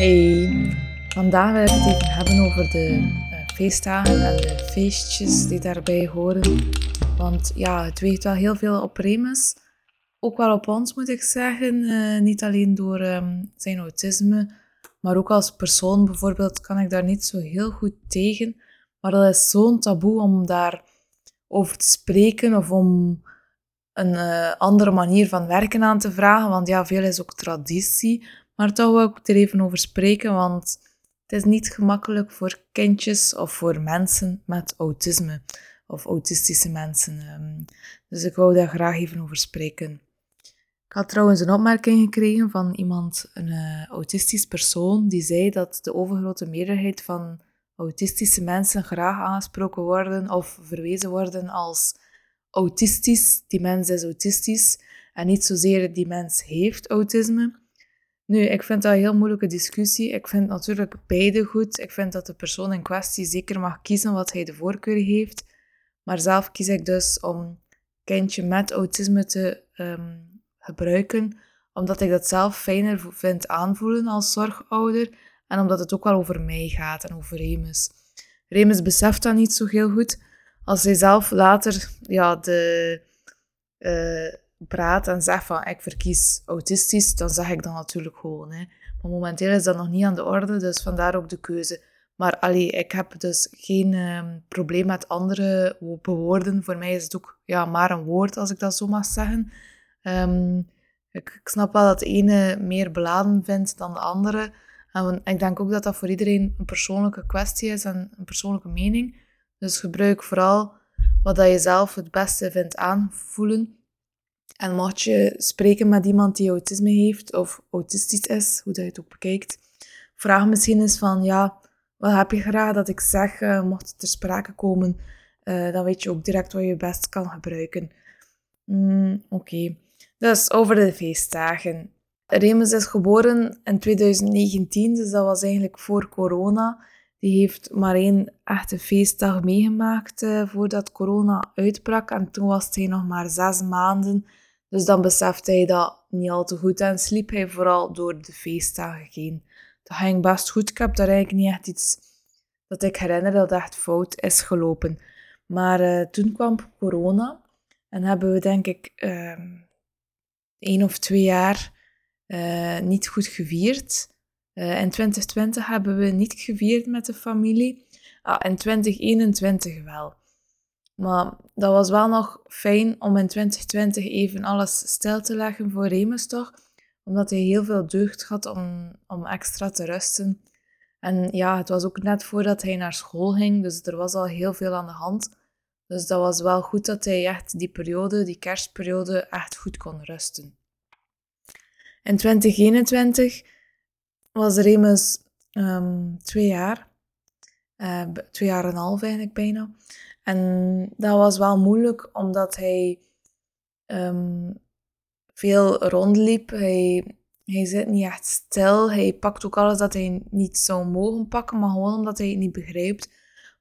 Hey, vandaag wil ik het even hebben over de uh, feestdagen en de feestjes die daarbij horen. Want ja, het weegt wel heel veel op Remus. Ook wel op ons moet ik zeggen. Uh, niet alleen door um, zijn autisme, maar ook als persoon bijvoorbeeld kan ik daar niet zo heel goed tegen. Maar dat is zo'n taboe om daar over te spreken of om een uh, andere manier van werken aan te vragen. Want ja, veel is ook traditie. Maar toch wil ik er even over spreken, want het is niet gemakkelijk voor kindjes of voor mensen met autisme of autistische mensen. Um, dus ik wou daar graag even over spreken. Ik had trouwens een opmerking gekregen van iemand, een uh, autistisch persoon, die zei dat de overgrote meerderheid van autistische mensen graag aangesproken worden of verwezen worden als autistisch. Die mens is autistisch en niet zozeer die mens heeft autisme. Nu, ik vind dat een heel moeilijke discussie. Ik vind natuurlijk beide goed. Ik vind dat de persoon in kwestie zeker mag kiezen wat hij de voorkeur heeft. Maar zelf kies ik dus om kindje met autisme te ehm, gebruiken, omdat ik dat zelf fijner vind aanvoelen als zorgouder en omdat het ook wel over mij gaat en over Remus. Remus beseft dat niet zo heel goed. Als hij zelf later ja, de, uh, praat en zegt van ik verkies autistisch, dan zeg ik dat natuurlijk gewoon. Hè. Maar momenteel is dat nog niet aan de orde, dus vandaar ook de keuze. Maar allee, ik heb dus geen uh, probleem met andere woorden. Voor mij is het ook ja, maar een woord, als ik dat zo mag zeggen. Um, ik, ik, snap wel dat de ene meer beladen vindt dan de andere. Ik denk ook dat dat voor iedereen een persoonlijke kwestie is en een persoonlijke mening. Dus gebruik vooral wat dat je zelf het beste vindt aanvoelen. En mocht je spreken met iemand die autisme heeft of autistisch is, hoe dat je het ook bekijkt, vraag misschien eens van, ja, wat heb je graag dat ik zeg, uh, mocht het ter sprake komen, uh, dan weet je ook direct wat je best kan gebruiken. Mm, Oké, dus over de feestdagen. Remus is geboren in 2019, dus dat was eigenlijk voor corona. Die heeft maar één echte feestdag meegemaakt uh, voordat corona uitbrak. En toen was hij nog maar zes maanden. Dus dan besefte hij dat niet al te goed en sliep hij vooral door de feestdagen heen. Dat ging best goed. Ik heb daar eigenlijk niet echt iets dat ik herinner dat echt fout is gelopen. Maar uh, toen kwam corona en hebben we denk ik uh, één of twee jaar niet goed gevierd. Uh, in 2020 hebben we niet gevierd met de familie. Ah, in 2021 wel. Maar dat was wel nog fijn om in 2020 even alles stil te leggen voor Remus toch. Omdat hij heel veel deugd had om, om extra te rusten. En ja, het was ook net voordat hij naar school ging, dus er was al heel veel aan de hand. Dus dat was wel goed dat hij echt die periode, die kerstperiode, echt goed kon rusten. In 2021 was Remus um, twee jaar. Uh, twee jaar en een half eigenlijk bijna. En dat was wel moeilijk, omdat hij um, veel rondliep. Hij, hij zit niet echt stil. Hij pakt ook alles dat hij niet zou mogen pakken, maar gewoon omdat hij het niet begrijpt.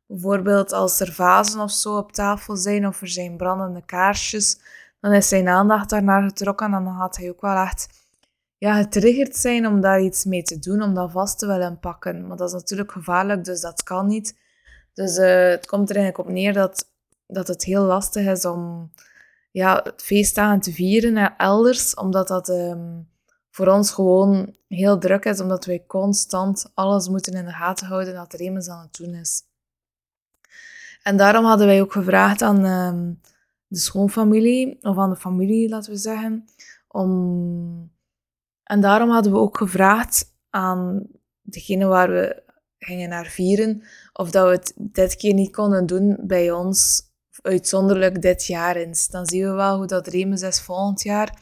Bijvoorbeeld als er vazen of zo op tafel zijn of er zijn brandende kaarsjes, dan is zijn aandacht daarnaar getrokken en dan gaat hij ook wel echt ja, getriggerd zijn om daar iets mee te doen, om dat vast te willen pakken. Maar dat is natuurlijk gevaarlijk, dus dat kan niet. Dus uh, het komt er eigenlijk op neer dat, dat het heel lastig is om ja, het feestdagen te vieren elders, omdat dat um, voor ons gewoon heel druk is, omdat wij constant alles moeten in de gaten houden dat er iemand aan het doen is. En daarom hadden wij ook gevraagd aan um, de schoonfamilie, of aan de familie, laten we zeggen, om... En daarom hadden we ook gevraagd aan degene waar we gingen naar vieren, of dat we het dit keer niet konden doen bij ons, uitzonderlijk dit jaar eens. Dan zien we wel hoe dat Remus is volgend jaar.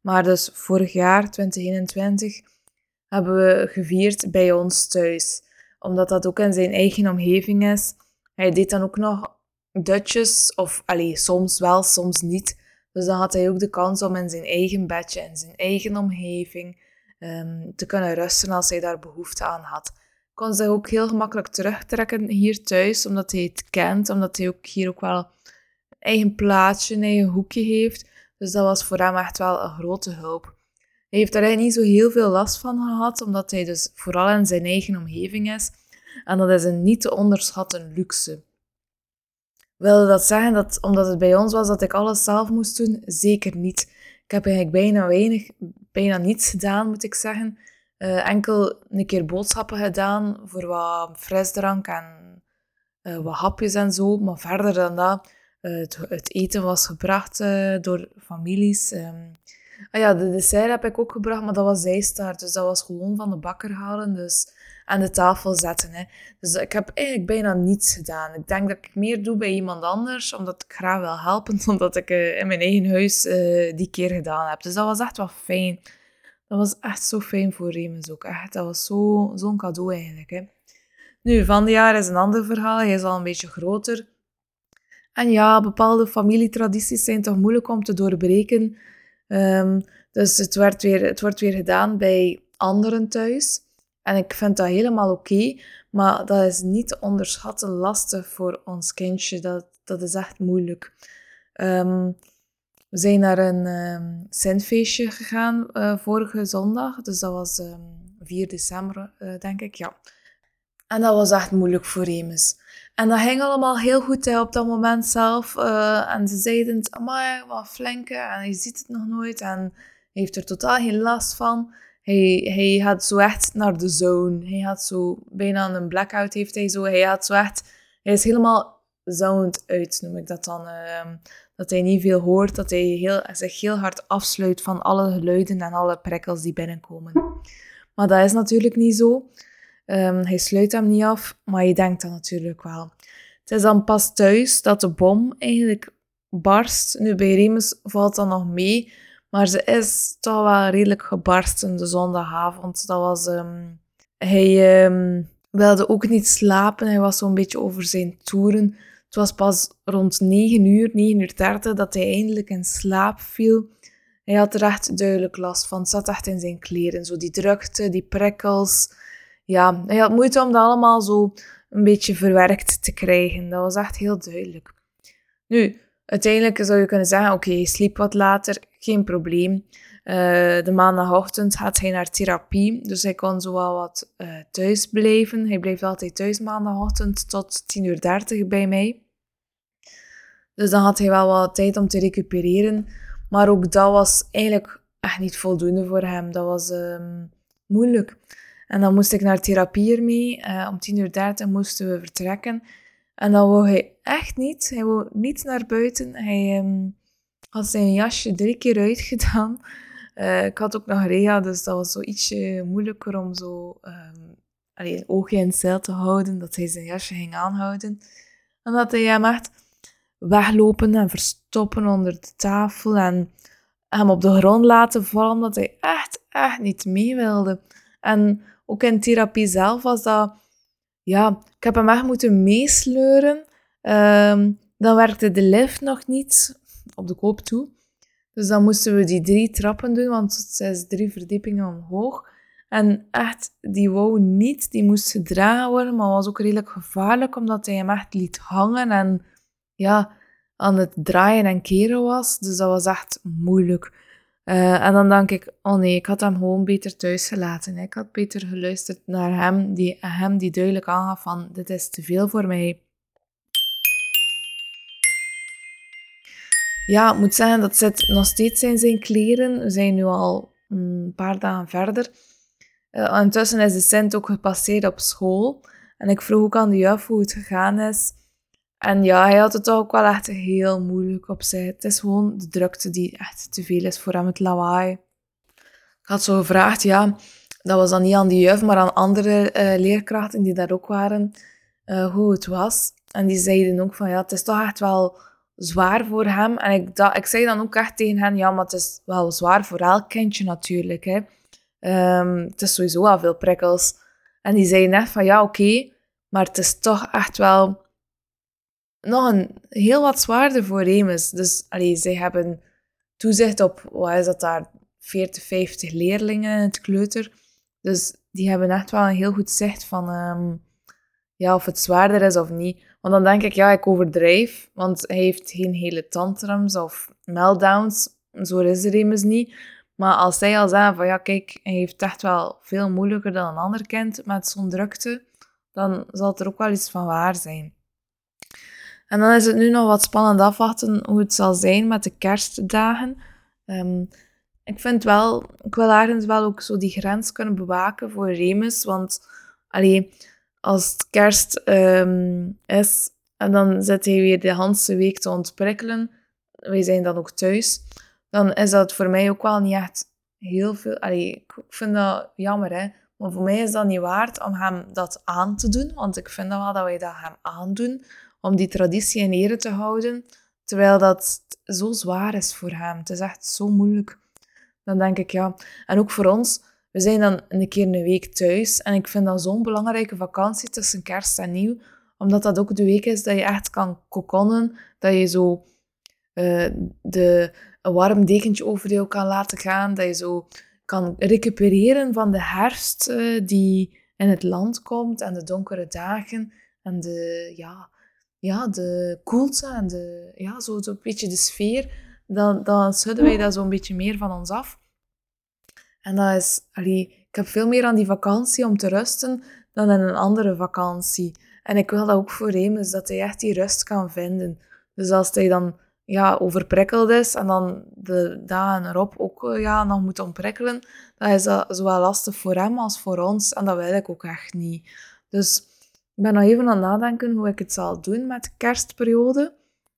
Maar dus vorig jaar, 2021, hebben we gevierd bij ons thuis. Omdat dat ook in zijn eigen omgeving is. Hij deed dan ook nog dutjes, of allee, soms wel, soms niet. Dus dan had hij ook de kans om in zijn eigen bedje, in zijn eigen omgeving, um, te kunnen rusten als hij daar behoefte aan had. kon zich ook heel gemakkelijk terugtrekken hier thuis, omdat hij het kent, omdat hij ook hier ook wel een eigen plaatsje, een eigen hoekje heeft. Dus dat was voor hem echt wel een grote hulp. Hij heeft daar niet zo heel veel last van gehad, omdat hij dus vooral in zijn eigen omgeving is. En dat is een niet te onderschatten luxe. Wilde dat zeggen dat omdat het bij ons was dat ik alles zelf moest doen? Zeker niet. Ik heb eigenlijk bijna weinig, bijna niets gedaan, moet ik zeggen. Uh, enkel een keer boodschappen gedaan voor wat frisdrank en uh, wat hapjes en zo. Maar verder dan dat, uh, het, eten was gebracht door families. Um, ah ja, de dessert heb ik ook gebracht, maar dat was zijstaart. Dus dat was gewoon van de bakker halen. Dus aan de tafel zetten. Hè. Dus ik heb eigenlijk bijna niets gedaan. Ik denk dat ik meer doe bij iemand anders, omdat ik graag wil helpen, omdat ik uh, in mijn eigen huis uh, die keer gedaan heb. Dus dat was echt wel fijn. Dat was echt zo fijn voor Remus ook. Echt, dat was zo'n zo cadeau eigenlijk. Nu, van de jaar is een ander verhaal. Hij is al een beetje groter. En ja, bepaalde familietradities zijn toch moeilijk om te doorbreken. Um, dus het, werd weer, het wordt weer gedaan bij anderen thuis. En ik vind dat helemaal oké, maar dat is niet te onderschatten lastig voor ons kindje. Dat, dat is echt moeilijk. Ehm, we zijn naar een um, gegaan uh, vorige zondag, dus dat was um, ehm, 4 december, uh, denk ik, ja. En dat was echt moeilijk voor Remus. En dat ging allemaal heel goed hè, op dat moment zelf. Uh, en ze zeiden, amai, wat flinke, en je ziet het nog nooit. En hij heeft er totaal geen last van. Hij, hij gaat zo echt naar de zone. Hij gaat zo bijna een blackout heeft hij zo. Hij gaat zo echt, hij is helemaal zoned uit, noem ik dat dan. Ehm, dat hij niet veel hoort, dat hij heel, zich heel hard afsluit van alle geluiden en alle prikkels die binnenkomen. Maar dat is natuurlijk niet zo. Um, hij sluit hem niet af, maar je denkt dat natuurlijk wel. Het is dan pas thuis dat de bom eigenlijk barst. Nu, bij Remus valt dat nog mee, maar ze is toch wel redelijk gebarsten de zondagavond. Dat was... Um, hij um, wilde ook niet slapen. Hij was zo'n beetje over zijn toeren. Het was pas rond 9 uur, 9 uur 30, dat hij eindelijk in slaap viel. Hij had er echt duidelijk last van. Het zat echt in zijn kleren. Zo die drukte, die prikkels. Ja, hij had moeite om dat allemaal zo een beetje verwerkt te krijgen. Dat was echt heel duidelijk. Nu, uiteindelijk zou je kunnen zeggen, oké, okay, sliep wat later, geen probleem. Uh, de maandagochtend gaat hij naar therapie, dus hij kon zo wel wat uh, thuis blijven. Hij bleef altijd thuis maandagochtend tot 10.30 uur bij mij. Dus dan had hij wel wat tijd om te recupereren. Maar ook dat was eigenlijk echt niet voldoende voor hem. Dat was um, moeilijk. En dan moest ik naar therapie ermee. Uh, om 10.30 uur moesten we vertrekken. En dan wou hij echt niet. Hij wou niet naar buiten. Hij um, had zijn jasje drie keer uitgedaan. Uh, ik had ook nog Rea, dus dat was zo ietsje moeilijker om zo um, een oogje in het te houden. Dat hij zijn jasje ging aanhouden. En dat hij hem echt weglopen en verstoppen onder de tafel. En hem op de grond laten vallen, omdat hij echt, echt niet mee wilde. En ook in therapie zelf was dat ja, ik heb hem echt moeten meesleuren. Um, dan werkte de lift nog niet op de koop toe. Dus dan moesten we die drie trappen doen, want het is drie verdiepingen omhoog. En echt, die wou niet, die moest gedragen worden, maar was ook redelijk gevaarlijk, omdat hij hem echt liet hangen en ja, aan het draaien en keren was. Dus dat was echt moeilijk. Uh, en dan denk ik, oh nee, ik had hem gewoon beter thuis gelaten. Ik had beter geluisterd naar hem, die, hem die duidelijk aangaf van, dit is te veel voor mij. Ja, ik moet zeggen, dat zit nog steeds in zijn kleren. We zijn nu al een paar dagen verder. Uh, intussen is de Sint ook gepasseerd op school. En ik vroeg ook aan de juf hoe het gegaan is. En ja, hij had het ook wel echt heel moeilijk op zich. Het is gewoon de drukte die echt te veel is voor hem, het lawaai. Ik had zo gevraagd, ja, dat was dan niet aan de juf, maar aan andere uh, leerkrachten die daar ook waren, uh, hoe het was. En die zeiden ook van, ja, het is toch echt wel zwaar voor hem. En ik, dat, ik zei dan ook echt tegen hen, ja, maar het is wel zwaar voor elk kindje natuurlijk. Hè. Um, het is sowieso wel veel prikkels. En die zeiden echt van, ja, oké, maar het is toch echt wel nog een heel wat zwaarder voor Remus. Dus allee, zij hebben toezicht op, wat is dat daar, 40, 50 leerlingen in het kleuter. Dus die hebben echt wel een heel goed zicht van ehm, ja, of het zwaarder is of niet. Want dan denk ik, ja, ik overdrijf, want hij heeft geen hele tantrums of meltdowns. Zo is immers niet. Maar als zij al zeggen van, ja, kijk, hij heeft echt wel veel moeilijker dan een ander kind met zo'n drukte, dan zal het er ook wel iets van waar zijn. En dan is het nu nog wat spannend afwachten hoe het zal zijn met de kerstdagen. Um, ik vind wel, ik wil ergens wel ook zo die grens kunnen bewaken voor Remus. Want allee, als het kerst um, is en dan zit hij weer de hele week te ontprikkelen, wij zijn dan ook thuis, dan is dat voor mij ook wel niet echt heel veel. Allee, ik vind dat jammer, hè. Maar voor mij is dat niet waard om hem dat aan te doen. Want ik vind wel dat wij dat hem aandoen om die traditie in ere te houden. Terwijl dat zo zwaar is voor hem. Het is echt zo moeilijk. Dan denk ik, ja. En ook voor ons, we zijn dan een keer een week thuis. En ik vind dat zo'n belangrijke vakantie tussen kerst en nieuw. Omdat dat ook de week is dat je echt kan kokonnen. Dat je zo uh, de, een warm dekentje over jou kan laten gaan. Dat je zo kan recupereren van de herfst uh, die in het land komt. En de donkere dagen. En de, ja, ja, de koelte en de, ja, zo, zo een beetje de sfeer, dan, dan schudden wij dat zo'n beetje meer van ons af. En dat is, allee, ik heb veel meer aan die vakantie om te rusten dan in een andere vakantie. En ik wil dat ook voor Remus, dat hij echt die rust kan vinden. Dus als hij dan ja, overprikkeld is en dan de dagen erop ook eh, ja, nog moet ontprikkelen, dan is dat zowel lastig voor hem als voor ons. En dat wil ik ook echt niet. Dus ik ben nog even aan het nadenken hoe ik het zal doen met de kerstperiode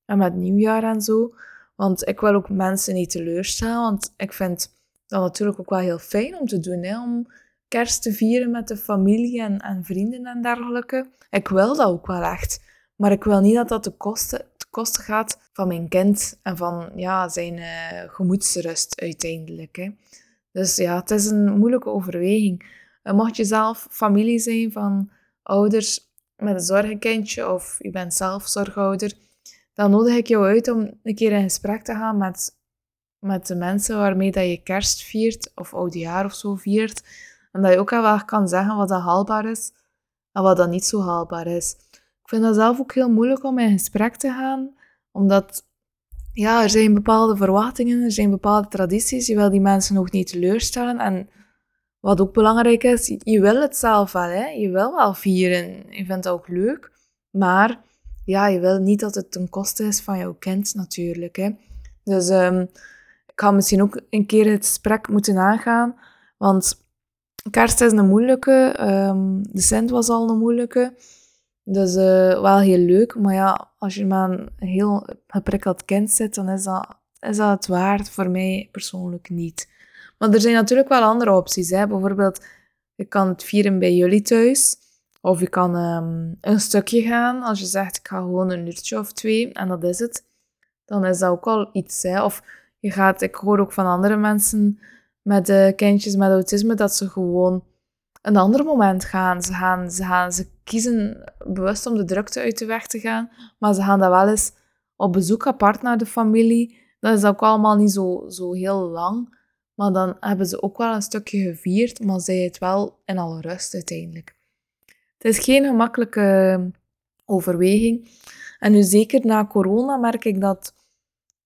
en met nieuwjaar en zo. Want ik wil ook mensen niet teleurstellen, want ik vind dat natuurlijk ook wel heel fijn om te doen, hè, om kerst te vieren met de familie en, en vrienden en dergelijke. Ik wil dat ook wel echt, maar ik wil niet dat dat de kosten, de kosten gaat van mijn kind en van ja, zijn uh, gemoedsrust uiteindelijk. Hè. Dus ja, het is een moeilijke overweging. Uh, mocht je zelf familie zijn van ouders met een zorgenkindje of je bent zelf zorgouder, dan nodig ik jou uit om een keer in gesprek te gaan met, met de mensen waarmee dat je kerst viert of oudjaar of zo viert. En dat je ook wel kan zeggen wat dat haalbaar is en wat dat niet zo haalbaar is. Ik vind dat zelf ook heel moeilijk om in gesprek te gaan, omdat ja, er zijn bepaalde verwachtingen, er zijn bepaalde tradities. Je wil die mensen ook niet teleurstellen. En wat ook belangrijk is, je wil het zelf wel, hè? je wil wel vieren. Je vindt dat ook leuk, maar ja, je wil niet dat het ten koste is van jouw kind natuurlijk. Hè? Dus um, ik ga misschien ook een keer het gesprek moeten aangaan, want kerst is een moeilijke, um, de Sint was al een moeilijke. Dus uh, wel heel leuk, maar ja, als je met een heel geprikkeld kind zit, dan is dat, is dat het waard voor mij persoonlijk niet. Maar er zijn natuurlijk wel andere opties. Hè. Bijvoorbeeld, je kan het vieren bij jullie thuis. Of je kan ehm, een stukje gaan. Als je zegt, ik ga gewoon een uurtje of twee en dat is het. Dan is dat ook al iets. Hè. Of je gaat, ik hoor ook van andere mensen met uh, kindjes met autisme dat ze gewoon een ander moment gaan. Ze, gaan, ze gaan. ze kiezen bewust om de drukte uit de weg te gaan. Maar ze gaan dat wel eens op bezoek apart naar de familie. Dat is ook allemaal niet zo, zo heel lang. Maar dan hebben ze ook wel een stukje gevierd, maar zij het wel in alle rust uiteindelijk. Het is geen gemakkelijke overweging. En nu zeker na corona merk ik dat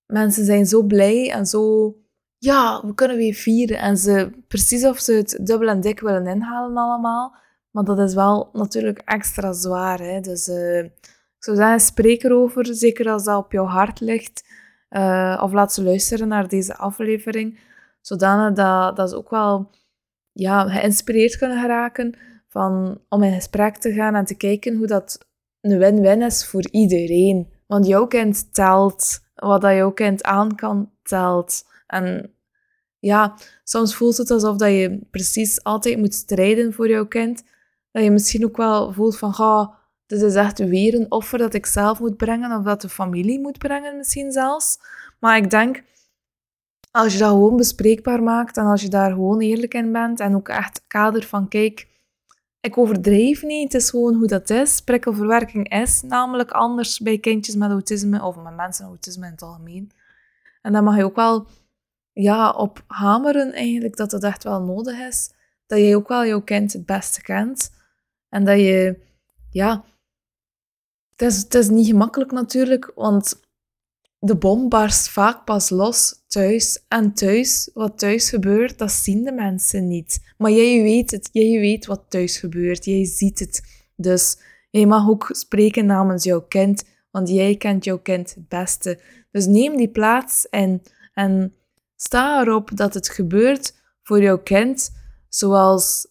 mensen zijn zo blij en zo... Ja, we kunnen weer vieren. En ze, precies of ze het dubbel en dik willen inhalen allemaal. Maar dat is wel natuurlijk extra zwaar. Hè? Dus uh, ik zou zeggen, spreek erover. Zeker als dat op jouw hart ligt. Uh, of laat ze luisteren naar deze aflevering zodanig dat, dat ze ook wel ja, geïnspireerd kunnen geraken van, om in gesprek te gaan en te kijken hoe dat een win-win is voor iedereen. Want jouw kind telt, wat dat jouw kind aan kan, telt. En ja, soms voelt het alsof dat je precies altijd moet strijden voor jouw kind. Dat je misschien ook wel voelt van, ga, dit is echt weer een offer dat ik zelf moet brengen, of dat de familie moet brengen misschien zelfs. Maar ik denk als je dat gewoon bespreekbaar maakt en als je daar gewoon eerlijk in bent en ook echt kader van kijk, ik overdrijf niet, het is gewoon hoe dat is. Prikkelverwerking is namelijk anders bij kindjes met autisme of met mensen met autisme in het algemeen. En dan mag je ook wel ja, op hameren eigenlijk dat het echt wel nodig is. dat jij ook wel jouw kind het beste kent. En dat je, ja, het is, het is niet gemakkelijk natuurlijk, want de bom barst vaak pas los thuis. En thuis, wat thuis gebeurt, dat zien de mensen niet. Maar jij weet het, jij weet wat thuis gebeurt, jij ziet het. Dus jij mag ook spreken namens jouw kind, want jij kent jouw kind het beste. Dus neem die plaats en, en sta erop dat het gebeurt voor jouw kind zoals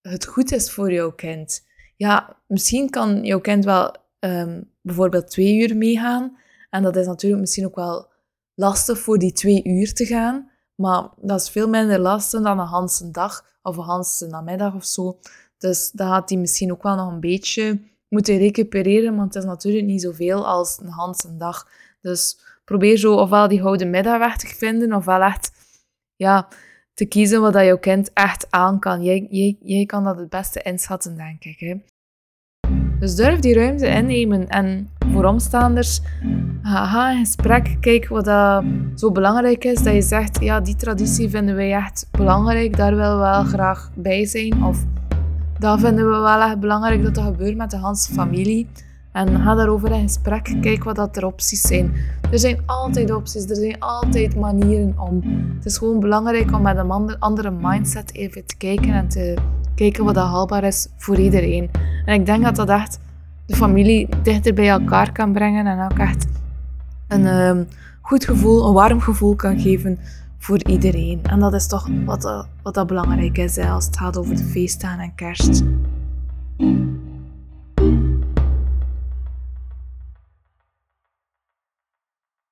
het goed is voor jouw kind. Ja, misschien kan jouw kind wel um, bijvoorbeeld twee uur meegaan. En dat is natuurlijk misschien ook wel lastig voor die twee uur te gaan. Maar dat is veel minder lastig dan een Hanse dag of een Hanse namiddag of zo. Dus dan gaat hij misschien ook wel nog een beetje moeten recupereren, want het is natuurlijk niet zoveel als een Hanse dag. Dus probeer zo ofwel die gouden middag weg te vinden, ofwel echt ja, te kiezen wat dat jouw kind echt aan kan. Jij, jij, jij kan dat het beste inschatten, denk ik. Hè. Dus durf die ruimte innemen. En voor omstaanders, ga in gesprek. Kijk wat dat zo belangrijk is. Dat je zegt, ja, die traditie vinden wij echt belangrijk. Daar willen we wel graag bij zijn. Of dat vinden we wel echt belangrijk dat dat gebeurt met de hele familie. En ga daarover in gesprek. Kijk wat dat er opties zijn. Er zijn altijd opties, er zijn altijd manieren om. Het is gewoon belangrijk om met een andere mindset even te kijken en te kijken wat dat haalbaar is voor iedereen. En ik denk dat dat echt de familie dichter bij elkaar kan brengen en ook echt een um, goed gevoel, een warm gevoel kan geven voor iedereen. En dat is toch wat, uh, wat dat belangrijk is als het gaat over de feestdagen en kerst.